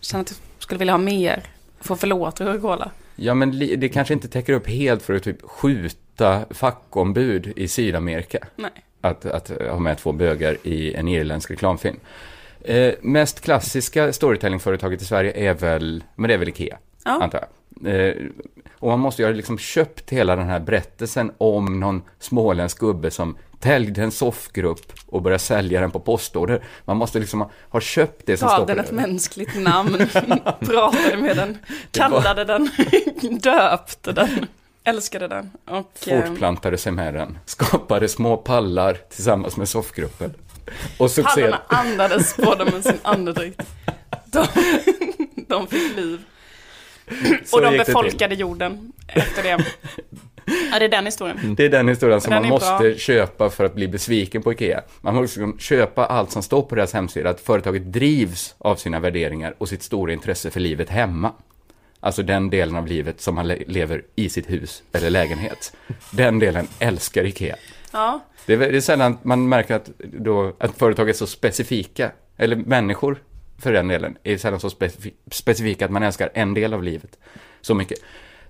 B: känna att jag skulle vilja ha mer, få förlåta Coca-Cola.
A: Ja, men det kanske inte täcker upp helt för att typ skjuta fackombud i Sydamerika.
B: Nej.
A: Att, att ha med två bögar i en irländsk reklamfilm. Eh, mest klassiska storytellingföretaget i Sverige är väl, men det är väl Ikea,
B: Ja.
A: antar jag. Eh, och man måste ju ha liksom köpt hela den här berättelsen om någon småländsk gubbe som täljde en soffgrupp och började sälja den på postorder. Man måste liksom ha, ha köpt det som
B: Gav
A: står på
B: den ett
A: det.
B: mänskligt namn, pratade med den, kallade den, döpte den, älskade den. Och,
A: fortplantade sig med den, skapade små pallar tillsammans med soffgruppen. Och succé.
B: Pallarna andades på dem med sin andedräkt. De, de fick liv.
A: Så
B: och de befolkade jorden efter det. Ja, det är den historien.
A: Det är den historien som
B: Den
A: man måste
B: bra.
A: köpa för att bli besviken på Ikea. Man måste liksom köpa allt som står på deras hemsida, att företaget drivs av sina värderingar och sitt stora intresse för livet hemma. Alltså den delen av livet som man le- lever i sitt hus eller lägenhet. Den delen älskar Ikea.
B: Ja,
A: Det är, det är sällan man märker att, då, att företag är så specifika, eller människor för den delen, är sällan så specifi- specifika att man älskar en del av livet så mycket.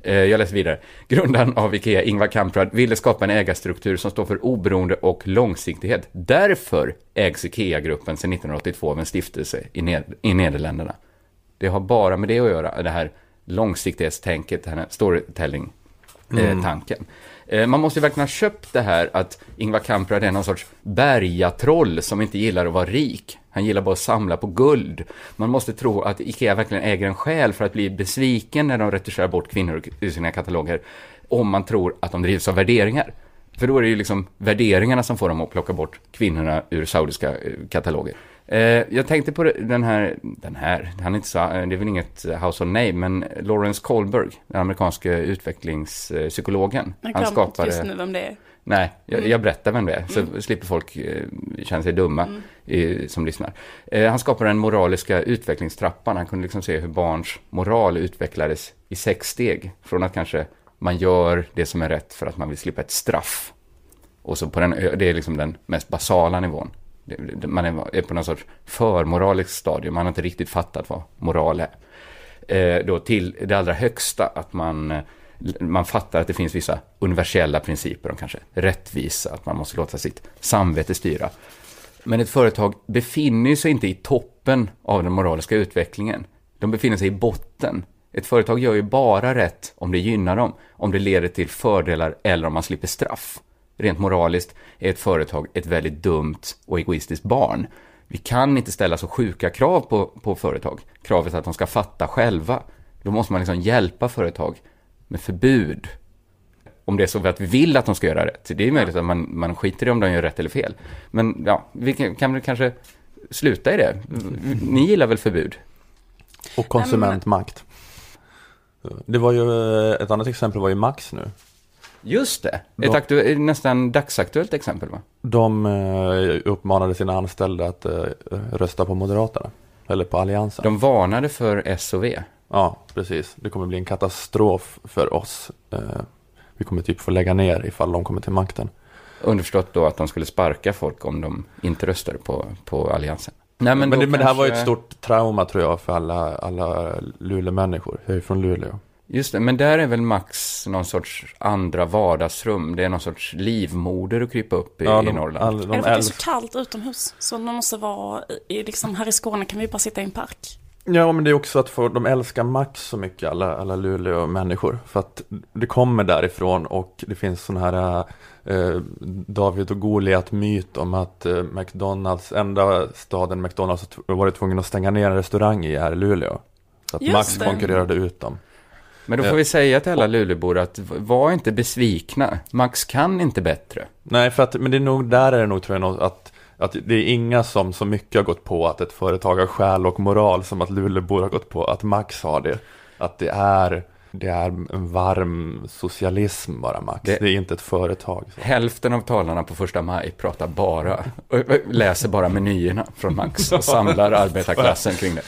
A: Eh, Jag läser vidare. Grundaren av Ikea, Ingvar Kamprad, ville skapa en ägarstruktur som står för oberoende och långsiktighet. Därför ägs Ikea-gruppen sedan 1982 av en stiftelse i, Ned- i Nederländerna. Det har bara med det att göra, det här långsiktighetstänket, den här storytelling-tanken. Eh, Eh, man måste ju verkligen ha köpt det här att Ingvar Kamprad är någon sorts bergatroll som inte gillar att vara rik. Han gillar bara att samla på guld. Man måste tro att Ikea verkligen äger en själ för att bli besviken när de retuscherar bort kvinnor ur sina kataloger. Om man tror att de drivs av värderingar. För då är det ju liksom värderingarna som får dem att plocka bort kvinnorna ur saudiska eh, kataloger. Eh, jag tänkte på den här, den här, han är inte så, det är väl inget household name, men Lawrence Kohlberg, den amerikanska utvecklingspsykologen.
B: jag
A: Han skapade...
B: just nu vem det är.
A: Nej, jag,
B: Mm.
A: jag berättar vem det är, så slipper folk eh, känna sig dumma eh, som lyssnar. Eh, han skapade den moraliska utvecklingstrappan. Han kunde liksom se hur barns moral utvecklades i sex steg. Från att kanske man gör det som är rätt för att man vill slippa ett straff. Och så på den, det är liksom den mest basala nivån. Man är, på någon sorts förmoraliskt stadium, man har inte riktigt fattat vad moral är. Eh, då till det allra högsta, att man, eh, man fattar att det finns vissa universella principer om kanske rättvisa, att man måste låta sitt samvete styra. Men ett företag befinner sig inte i toppen av den moraliska utvecklingen. De befinner sig i botten. Ett företag gör ju bara rätt om det gynnar dem, om det leder till fördelar eller om man slipper straff. Rent moraliskt är ett företag ett väldigt dumt och egoistiskt barn. Vi kan inte ställa så sjuka krav på, på företag. Kravet att de ska fatta själva. Då måste man liksom hjälpa företag med förbud om det är så att vi vill att de ska göra rätt. Det är möjligt att man, man skiter i om de gör rätt eller fel. Men ja, vi kan, kan väl kanske sluta i det. Ni gillar väl förbud?
C: Och konsumentmakt. Det var ju, ett annat exempel var ju Max nu.
A: Just det. Ett
C: Ja.
A: aktu- nästan dagsaktuellt exempel va?
C: De eh, uppmanade sina anställda att eh, rösta på Moderaterna. Eller på Alliansen.
A: De varnade för S och V.
C: Ja, precis. Det kommer bli en katastrof för oss. Eh, Vi kommer typ få lägga ner ifall de kommer till makten.
A: Underförstått då att de skulle sparka folk om de inte röstade på, på Alliansen. Nej,
C: Men,
A: då
C: det, men det här var ju ett
A: kanske-
C: stort trauma tror jag för alla, alla Luleå-människor. Jag är från Luleå.
A: Just det, men där är väl Max någon sorts andra vardagsrum. Det är någon sorts livmoder att krypa upp i,
C: Ja,
A: i
C: de,
A: Norrland.
C: all,
B: är
C: de
B: det för är så kallt utomhus? Så man måste vara, i, i liksom, här i Skåne kan vi bara sitta i en park.
C: Ja, men det är också att få, de älskar Max så mycket, alla, alla Luleå-människor. För att det kommer därifrån och det finns sån här eh, David och Goliat-myt om att eh, McDonalds, enda staden McDonalds har varit tvungen att stänga ner en restaurang i är Luleå. Så att
B: Just
C: Max
B: det.
C: konkurrerade ut dem.
A: Men då får vi säga till alla Lulebor att var inte besvikna. Max kan inte bättre.
C: Nej, för att, men det är nog, där är det nog tror jag att, att det är inga som så mycket har gått på att ett företag har själ och moral som att Luleåbor har gått på att Max har det. Att det är, det är en varm socialism bara Max.
A: Det-
C: Det, är inte ett företag. Så.
A: Hälften av talarna på första maj pratar bara, läser bara menyerna från Max och samlar arbetarklassen kring det.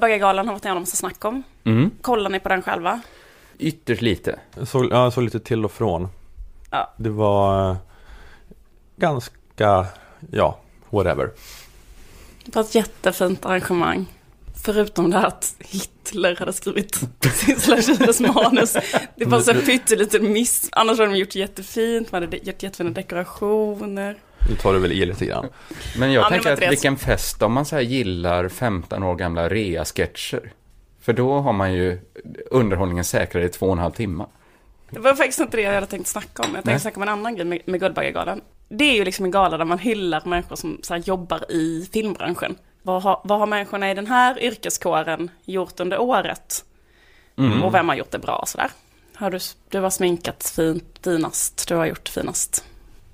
B: Guldbaggegalan har varit en massa snack om.
A: Mm.
B: Kollar ni på den själva?
A: Ytterst lite.
C: Så, ja, så lite till och från.
B: Ja.
C: Det var eh, ganska, ja, whatever.
B: Det var ett jättefint arrangemang. Förutom det här att Hitler hade skrivit Sissela Kyles manus. Det var så en pytteliten miss. Annars hade de gjort jättefint. Man hade gjort jättefina dekorationer.
C: Nu tar du väl i lite grann.
A: Men jag
B: Ja,
A: tänker att vilken fest om man så här gillar 15 år gamla rea-sketcher. För då har man ju underhållningen säkrad i två och en halv timme.
B: Det var faktiskt inte det jag hade tänkt snacka om. Jag tänkte
A: Nej.
B: snacka om en annan grej med, med Guldbaggegalan. Det är ju liksom en gala där man hyllar människor som så här, jobbar i filmbranschen. Vad har, vad har människorna i den här yrkeskåren gjort under året? Och vem har gjort det bra sådär. Har du, du har sminkat fint, finast, du har gjort finast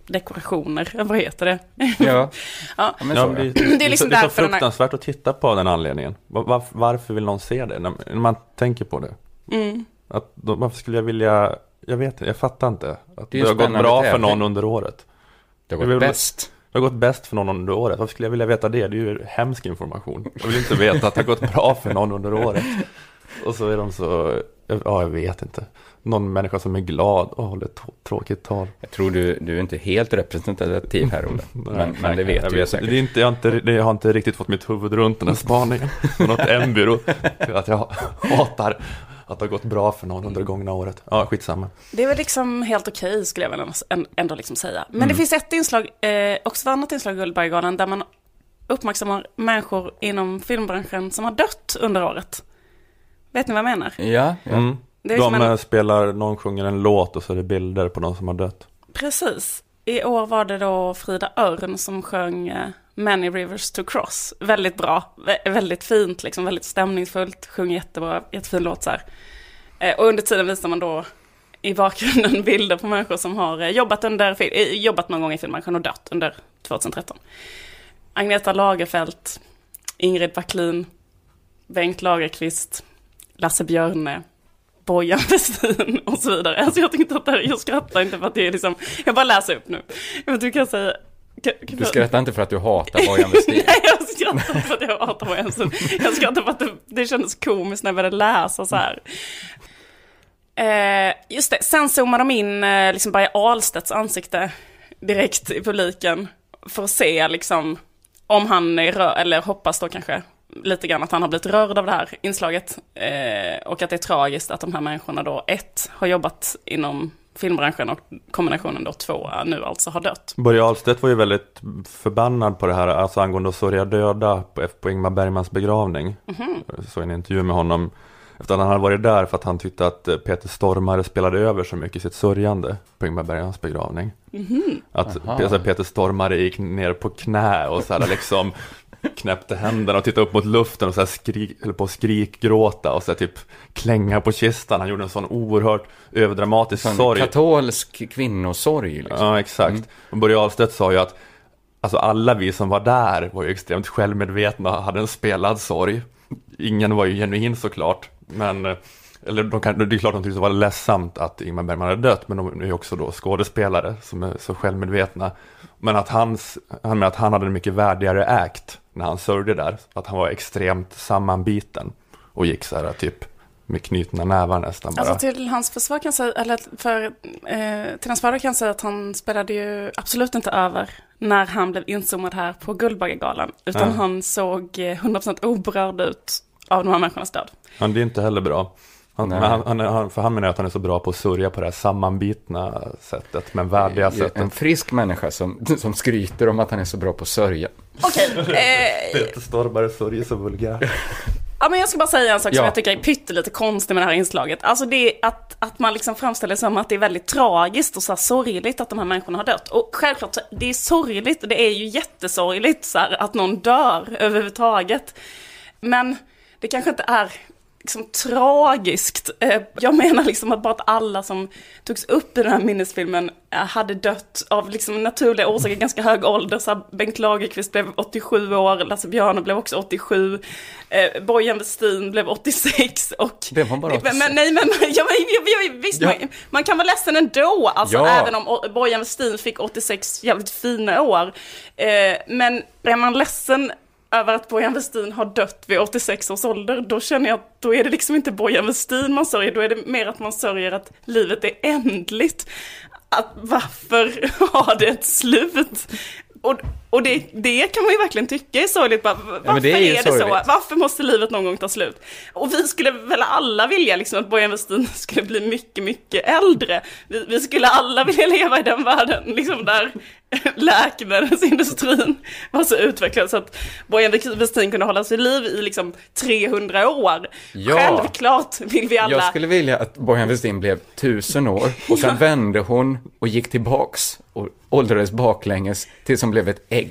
B: dekorationer, vad heter det?
A: Ja,
B: Ja.
A: ja men
C: Ja,
A: så,
C: det,
A: ja.
C: det,
B: Det är liksom
C: så, det är så
B: den här-
C: fruktansvärt att titta på den anledningen. Var, var, varför vill någon se det? När, man tänker på det.
B: Mm.
C: Att, då, varför skulle jag vilja, jag vet inte, jag fattar inte. Att
A: Det
C: det, har gått bra för
A: tävling.
C: någon under året.
A: Det har gått
C: vill-
A: bäst.
C: Det har gått bäst för någon under året. Varför skulle jag vilja veta det? Det är ju hemsk information. Jag vill inte veta att det har gått bra för någon under året. Och så är de så, ja jag vet inte. Någon människa som är glad och håller ett tråkigt tal.
A: Jag tror du, du är inte helt representativ här, Olle. Men, men det vet
C: jag
A: du
C: vet.
A: säkert.
C: Det är inte, jag, har inte, det, jag har inte riktigt fått mitt huvud runt den här spaningen. På något embyrå. Att jag hatar att det har gått bra för någon under det gångna året. Ja, skitsamma.
B: Det är väl liksom helt okej skulle jag ändå liksom säga. Men
A: Mm.
B: det finns ett inslag, eh, också ett annat inslag i Guldbaggegalan där man uppmärksammar människor inom filmbranschen som har dött under året. Vet ni vad jag menar?
A: Ja, ja.
C: Mm.
B: Det är
C: De
B: en-
C: eh, spelar, någon sjunger en låt och så är det bilder på någon som har dött.
B: Precis. I år var det då Frida Örn som sjöng eh, Many Rivers to Cross. Väldigt bra, vä- väldigt fint, liksom, väldigt stämningsfullt, sjunger jättebra, jättefin låt så här. Eh, och under tiden visar man då i bakgrunden bilder på människor som har jobbat, under, jobbat någon gång i filmbranschen och dött under 2013. Agneta Lagerfelt, Ingrid Backlin, Bengt Lagerqvist, Lasse Björne, Bojan Westin och så vidare. Alltså jag tyckte att det här, jag skrattar inte för att det är liksom, jag bara läser upp nu. Inte, du kan säga... Kan, kan
A: Du skrattar inte för att du hatar Bojan Westin.
B: Nej, jag skrattar inte för att jag hatar Bojan Westin. Jag skrattar för att det, det kändes komiskt när jag började läsa så här. Eh, just det, sen zoomar de in eh, liksom Börje Ahlstedts ansikte direkt i publiken. För att se liksom om han är rör, eller hoppas då kanske lite grann att han har blivit rörd av det här inslaget. Eh, och att det är tragiskt att de här människorna då, ett, har jobbat inom filmbranschen och kombinationen då två nu alltså har dött.
C: Börje Ahlstedt var ju väldigt förbannad på det här, alltså angående att sörja döda på, på Ingmar Bergmans begravning. Så en intervju med honom efter att han hade varit där för att han tyckte att eh, Peter Stormare spelade över så mycket i sitt sörjande på Ingmar Bergmans begravning. Att
A: Aha.
C: alltså, Peter Stormare gick ner på knä och så här liksom knäppte händerna och tittade upp mot luften och så här skrik, höll på att skrikgråta och så här typ klänga på kistan. Han gjorde en sån oerhört överdramatisk
A: Sån
C: sorg.
A: katolsk kvinnosorg. Liksom.
C: Ja, exakt.
A: Mm.
C: Och Börje Ahlstedt sa ju att alltså alla vi som var där var ju extremt självmedvetna och hade en spelad sorg. Ingen var ju genuin såklart, men eh, eller de kan, det är klart de tyckte det var ledsamt att Ingmar Bergman hade dött, men de är ju också då skådespelare som är så självmedvetna. Men att, hans, han, med att han hade en mycket värdigare act när han sörjde där, att han var extremt sammanbiten och gick så här typ med knutna nävar nästan bara.
B: Alltså till hans försvar kan säga, eller för, eh, till hans försvar kan jag säga att han spelade ju absolut inte över när han blev inzoomad här på Guldbaggegalan. Utan
C: Nej.
B: han såg eh, 100% oberörd ut av de här människornas död.
C: Ja, det är inte heller bra. Han, han, han, han, för han menar att han är så bra på att sörja på det här sammanbitna sättet, men värdiga
A: En
C: sättet.
A: frisk människa som, som skryter om att han är så bra på att sörja.
B: Okej, eh,
C: Peter Stormare sörjer så vulgär.
B: Ja, men jag ska bara säga en sak som
A: Ja.
B: jag tycker är pyttelite konstig med det här inslaget. Alltså det är att, att man liksom framställer det som att det är väldigt tragiskt och så här sorgligt att de här människorna har dött. Och självklart, det är sorgligt, det är ju jättesorgligt så här, att någon dör överhuvudtaget. Men det kanske inte är liksom tragiskt. Eh, Jag menar liksom att bara att alla som togs upp i den här minnesfilmen eh, hade dött av liksom naturliga orsaker, ganska hög ålder. Så Bengt Lagerqvist blev 87 år, Lasse Björne blev också 87, eh, Bojan Westin blev 86 och...
A: Blev han bara
B: Men,
A: 86?
B: men, nej men, ja, men ja, ja, visst,
A: Ja.
B: man, man kan vara ledsen ändå, alltså
A: Ja.
B: även om Bojan Westin fick 86 jävligt fina år. Eh, men är man ledsen över att Bojan Westin har dött vid 86 års ålder, då känner jag att då är det liksom inte Bojan Westin man sörjer, då är det mer att man sörjer att livet är ändligt. Att varför har det ett slut? Och, och det, det kan man ju verkligen tycka är sorgligt. Bara, varför
A: men det är
B: är, det så?
A: sorgligt.
B: Varför måste livet någon gång ta slut? Och vi skulle väl alla vilja liksom att Bojan Westin skulle bli mycket, mycket äldre. Vi, vi skulle alla vilja leva i den världen, liksom där läkemedelsindustrin var så utvecklad så att Bojan Westin kunde hålla sig i liv i liksom 300 år.
A: Ja.
B: Självklart vill vi alla...
A: Jag skulle vilja att Bojan Westin blev tusen år och sen vände hon och gick tillbaks och åldrades baklänges tills hon blev ett ägg.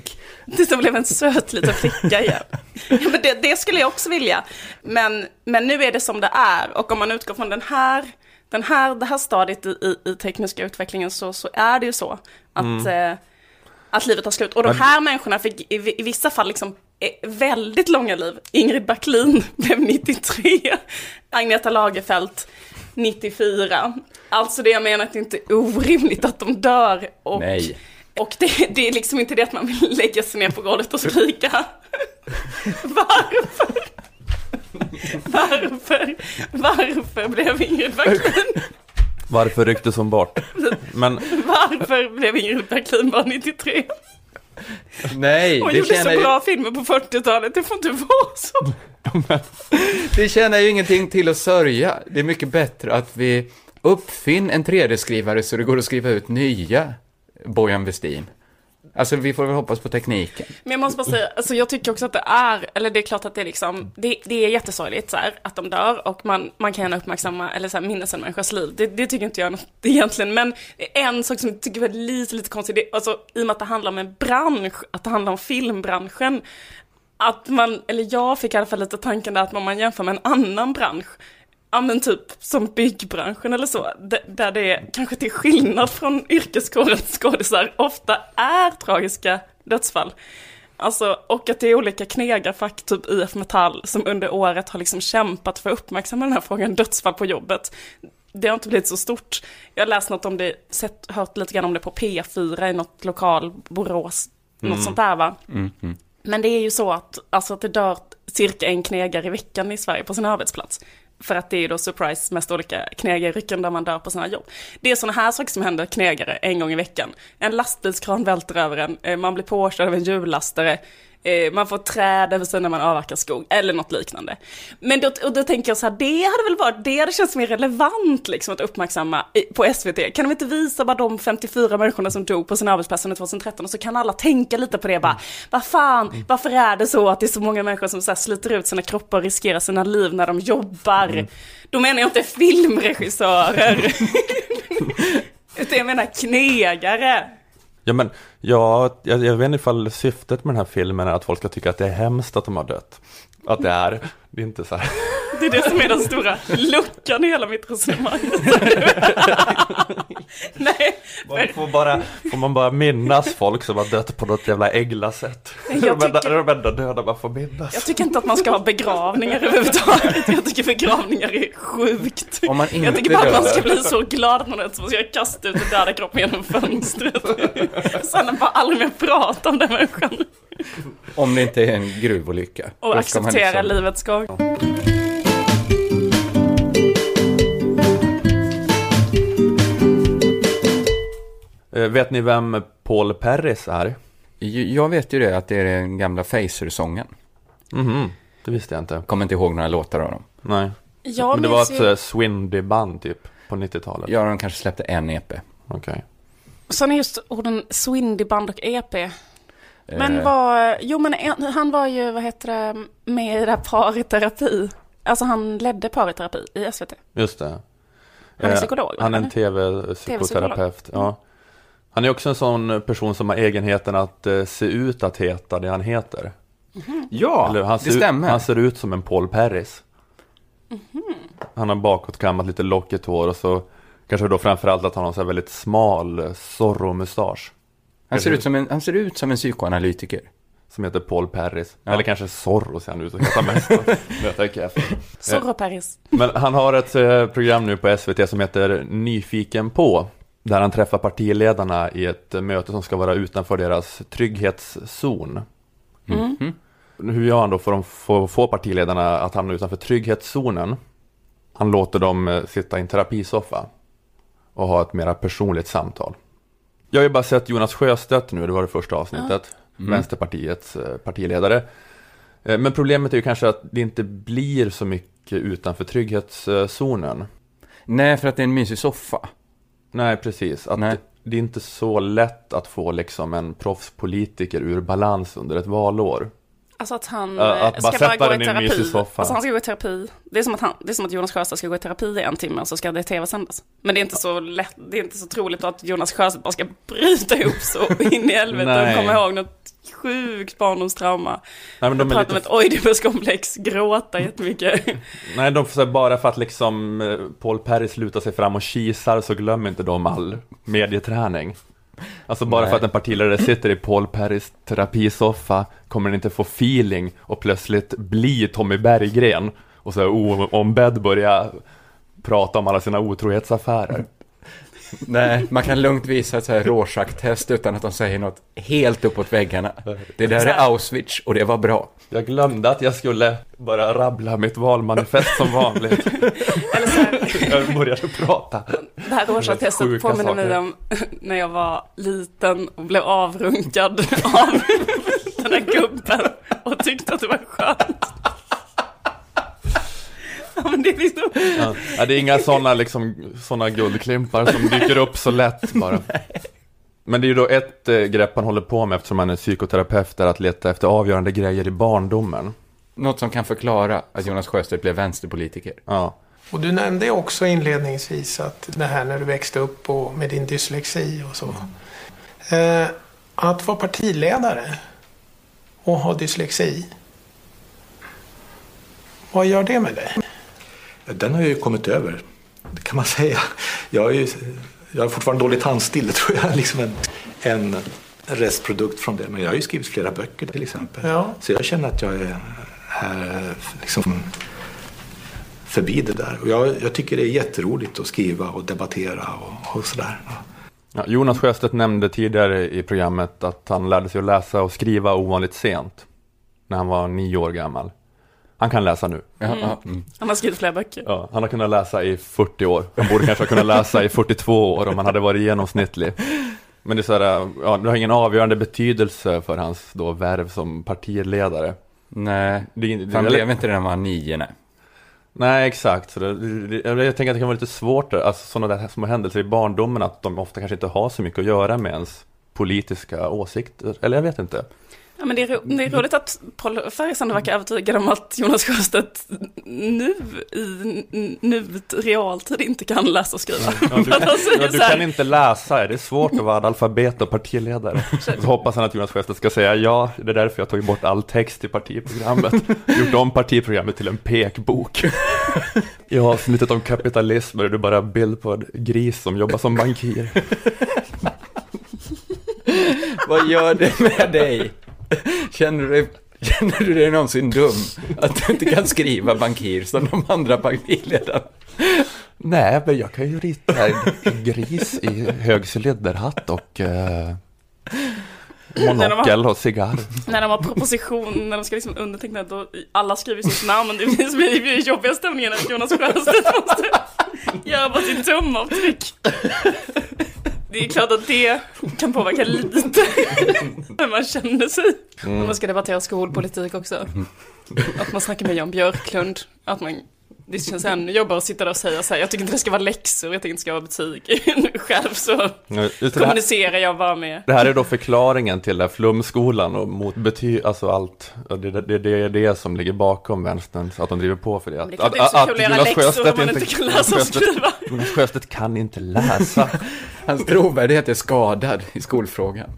B: Det som blev en söt liten flicka igen. Ja, men det, det skulle jag också vilja. Men, men nu är det som det är. Och om man utgår från den här, den här, det här stadiet i, i, i tekniska utvecklingen så, så är det ju så att, eh, att livet tar slut. Och de här människorna fick i, i vissa fall liksom eh, väldigt långa liv. Ingrid Backlin blev 93. Agneta Lagerfeld 94. Alltså det jag menar att det inte är orimligt att de dör. Och,
A: Nej.
B: Och det, det är liksom inte det att man vill lägga sig ner på golvet och skrika. Varför? Varför? Varför blev Ingrid Backlin?
C: Varför rycktes hon bort? Men
B: Varför blev Ingrid Backlin bara 93?
A: Nej,
B: Hon
A: det
B: gjorde så
A: ju,
B: bra filmer på 40-talet, det får inte vara så.
A: det tjänar ju ingenting till att sörja. Det är mycket bättre att vi uppfinner en 3D-skrivare så det går att skriva ut nya Bojan Westin. Alltså, vi får väl hoppas på tekniken.
B: Men jag måste bara säga, alltså jag tycker också att det är, eller det är klart att det är liksom, det, det är jättesorgligt så här, att de dör och man, man kan gärna uppmärksamma, eller så här, minnas en människas liv. Det, det tycker inte jag något egentligen, men en sak som jag tycker är lite, lite konstigt, det, alltså i och med att det handlar om en bransch, att det handlar om filmbranschen, att man, eller jag fick i alla fall lite tanken där att om man jämför med en annan bransch, ja men typ som byggbranschen eller så, där det kanske till skillnad från yrkeskårens skådisar ofta är tragiska dödsfall. Alltså, och att det är olika knegarfack, typ IF Metall, som under året har liksom kämpat för att uppmärksamma den här frågan, dödsfall på jobbet. Det har inte blivit så stort. Jag har läst något om det, sett, hört lite grann om det på P4 i något lokal, Borås, något sånt där va.
A: Mm, mm.
B: Men det är ju så att, alltså att det dör cirka en knegare i veckan i Sverige på sin arbetsplats. För att det är ju då surprise mest olika knegarrycken där man dör på sina jobb. Det är sådana här saker som händer knegare en gång i veckan. En lastbilskran välter över en, eh, man blir påkörd av en hjullastare, eh, man får träd över sig när man avverkar skog, eller något liknande. Men då, och då tänker jag så här, det hade väl varit, det hade känts mer relevant liksom att uppmärksamma i- på SVT. Kan de inte visa bara de 54 människorna som dog på sin arbetsplats under 2013 och så kan alla tänka lite på det bara, vad fan, varför är det så att det är så många människor som så här sliter ut sina kroppar och riskerar sina liv när de jobbar? Då menar jag inte filmregissörer. Utan jag menar knegare.
C: Ja men, ja, jag, jag vet inte ifall syftet med den här filmen är att folk ska tycka att det är hemskt att de har dött. Att det är, det är inte så här.
B: Det är det som är den stora luckan i hela mitt resonemang. Nej,
C: Man får, bara, får man bara minnas folk som har dött på något jävla.
B: Jag
C: är de enda-
B: tycker-
C: det är de enda döda man får minnas.
B: jag tycker inte att man ska ha begravningar överhuvudtaget. Jag tycker begravningar är sjukt.
A: Om man
B: Jag
A: inte
B: tycker bara att man ska bli så glad att man vet, så ska kasta ut den döda kroppen genom fönstret. Sen bara aldrig mer prata om den människan.
A: Om det inte är en gruvolycka.
B: Och acceptera
A: liksom-
B: livets gång.
C: Vet ni vem Paul Perris är?
A: Jag vet ju det, att det är den gamla Facer-sången.
C: Mhm, det visste jag inte.
A: Kommer inte ihåg några låtar av dem.
C: Nej.
B: Jag
C: Men det var ett
B: ju-
C: eh, swindy-band typ, på 90-talet.
A: Ja, de kanske släppte en EP.
C: Okej.
B: Sen är just orden Swindy band och EP. Men
A: Eh,
B: var, jo men en, han var ju, vad heter det, med i det här pariterapi. Alltså han ledde pariterapi i SVT.
C: Just det.
B: Han är
C: Eh,
B: psykolog,
C: Han är en tv-psykoterapeut. Ja. Han är också en sån person som har egenheten att eh, se ut att heta det han heter.
A: ja,
C: Eller, han
A: det
C: ser,
A: stämmer.
C: Han ser ut som en Paul Perris.
B: Mhm.
C: Han har bakåtkammat lite lockigt hår och så kanske då framförallt att han har en så här väldigt smal eh, Zorro-mustasch.
A: Han ser, ut som en, han ser ut som en psykoanalytiker.
C: Som heter Paul Perris.
A: Ja.
C: Eller kanske Zorro ser han ut att heta mest. när jag tänker efter.
B: Zorro Paris.
C: Men han har ett eh, program nu på SVT som heter Nyfiken på. Där han träffar partiledarna i ett möte som ska vara utanför deras trygghetszon.
B: Mm.
C: Hur gör han då för att få, få partiledarna att hamna utanför trygghetszonen? Han låter dem eh, sitta i en terapisoffa och ha ett mera personligt samtal. Jag har ju bara sett Jonas Sjöstedt nu, det var det första avsnittet. Vänsterpartiets eh, partiledare. Eh, Men problemet är ju kanske att det inte blir så mycket utanför trygghetszonen.
A: Nej, för att det är en mysig soffa.
C: Nej, precis. Att
A: Nej.
C: Det är inte så lätt att få liksom en proffspolitiker ur balans under ett valår.
B: Alltså att han
C: Ja,
B: eh,
C: att bara
B: ska bara gå i terapi. Alltså han ska gå i terapi. Det är som att, han, det är som att Jonas Sjöstedt ska gå i terapi i en timme och så ska det tv-sändas. Men det är inte så lätt, det är inte så troligt att Jonas Sjöstedt bara ska bryta ihop så in i helvete och komma ihåg något sjukt barndomstrauma.
C: Nej, men de är
B: Prata om
C: lite...
B: ett Oidipuskomplex, gråta jättemycket.
C: Nej, de får bara för att liksom eh, Paul Perry slutar sig fram och kisar så glöm inte de all medieträning. Alltså bara
A: Nej.
C: för att en partiledare sitter i Paul Perrys terapisoffa kommer den inte få feeling och plötsligt bli Tommy Berggren och så här oombedd börja prata om alla sina otrohetsaffärer.
A: Nej, man kan lugnt visa ett så här Rorschach-test utan att de säger något helt uppåt väggarna. Det där är Auschwitz och det var bra.
C: Jag glömde att jag skulle bara rabbla mitt valmanifest som vanligt.
B: Eller så här,
C: Jag började prata.
B: det här Rorschach-testet påminner mig om när jag var liten och blev avrunkad av den här gubben och tyckte att det var skönt. Men det är liksom...
C: Ja. Ja, det är inga sådana liksom, såna guldklimpar som dyker upp så lätt bara. Men det är ju då ett eh, grepp han håller på med eftersom han är psykoterapeut, är att leta efter avgörande grejer i barndomen.
A: Något som kan förklara att Jonas Sjöstedt blev vänsterpolitiker.
C: Ja.
G: Och du nämnde också inledningsvis att det här när du växte upp och med din dyslexi och så. Eh, att vara partiledare och ha dyslexi. Vad gör det med dig?
H: Den har jag ju kommit över, det kan man säga. Jag, är ju, jag har fortfarande dåligt handstil, det tror jag är liksom en, en restprodukt från det. Men jag har ju skrivit flera böcker till exempel.
G: Ja.
H: Så jag känner att jag är, är liksom förbi det där. Och jag, jag tycker det är jätteroligt att skriva och debattera och, och sådär. Ja,
C: Jonas Sjöstedt nämnde tidigare i programmet att han lärde sig att läsa och skriva ovanligt sent. När han var nio år gammal. Han kan läsa nu.
A: Mm.
B: Han har skrivit flera böcker.
C: Ja, han har kunnat läsa i 40 år. Han borde kanske ha kunnat läsa i 42 år om han hade varit genomsnittlig. Men det är så här, ja, det har ingen avgörande betydelse för hans då värv som partiledare.
A: Nej,
C: Det, det,
A: han
C: det,
A: blev inte det när han var nio, nej.
C: Nej, exakt. Så det, det, jag tänker att det kan vara lite svårt, alltså sådana där små händelser i barndomen, att de ofta kanske inte har så mycket att göra med ens politiska åsikter. Eller jag vet inte.
B: Ja, men det, är ro, det är roligt att Paul Färjestad verkar övertygad om att Jonas Sjöstedt nu i nu realtid inte kan läsa och skriva.
C: Ja, du, ja, du kan inte läsa, det är svårt att vara analfabet och partiledare. Så hoppas han att Jonas Sjöstedt ska säga ja, det är därför jag tagit bort all text i partiprogrammet. Gjort om partiprogrammet till en pekbok. I avsnittet om kapitalism är det bara bild på en gris som jobbar som bankir.
A: Vad gör det med dig? Känner du dig, känner du dig någonsin dum? Att du inte kan skriva bankir som de andra partiledarna?
C: Nej, men jag kan ju rita en gris i hög cylinderhatt och eh, monokel och cigarr.
B: när de har proposition, när de ska liksom underteckna, då alla skriver sitt namn, men det blir i jobbiga stämningen att Jonas Sjöstedt måste göra sitt tumavtryck. Det är klart att det kan påverka lite hur man känner sig. Om man ska debattera skolpolitik också. Att man snackar med Jan Björklund, att man Det känns ännu jobbigare att sitta där och säga så här, jag tycker inte det ska vara läxor, jag tycker inte det ska vara betyg. Själv så
C: Ja, här,
B: kommunicerar jag bara med.
C: det här är då förklaringen till den flumskolan och mot betyg, alltså allt. Det, det, det är det som ligger bakom vänstern, att de driver på för det.
B: Men det inte är så kul att göra läxor om man inte kan läsa och
C: Jonas Sjöstedt-
B: skriva.
C: Jonas Sjöstedt kan inte läsa.
A: Hans trovärdighet är skadad i skolfrågan.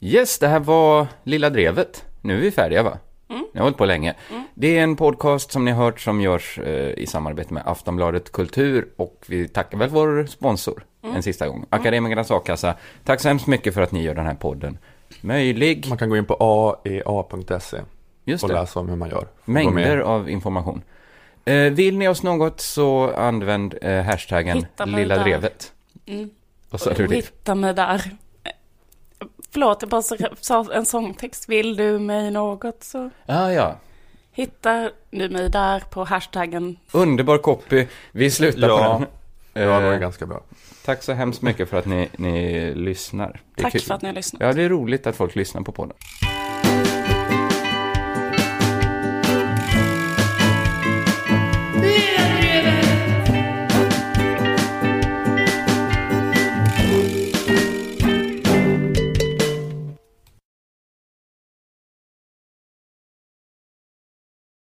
A: Yes, det här var Lilla Drevet. Nu är vi färdiga va?
B: Mm.
A: Jag har hållit på länge. Det är en podcast som ni har hört som görs eh, i samarbete med Aftonbladet Kultur och vi tackar väl vår sponsor
B: Mm.
A: en sista gång. Akademikernas A-kassa. Tack så hemskt mycket för att ni gör den här podden möjlig.
C: Man kan gå in på aea.se
A: Just
C: och
A: det.
C: läsa om hur man gör.
A: Mängder av information. Eh, vill ni oss något så använd eh, hashtaggen
B: Hitta
A: Lilla
B: där.
A: Drevet.
B: Mm.
A: Vad sa du?
B: Hitta mig där. Förlåt, jag bara sa en sångtext. Vill du mig något så
A: Ah, ja,
B: hittar du mig där på hashtaggen.
A: underbar copy. Vi slutar
C: Ja.
A: på den.
C: Ja, det var
A: Eh,
C: ganska bra.
A: tack så hemskt mycket för att ni, ni lyssnar.
B: Tack
A: kul.
B: för att ni har lyssnat.
A: Ja, det är roligt att folk lyssnar på podden.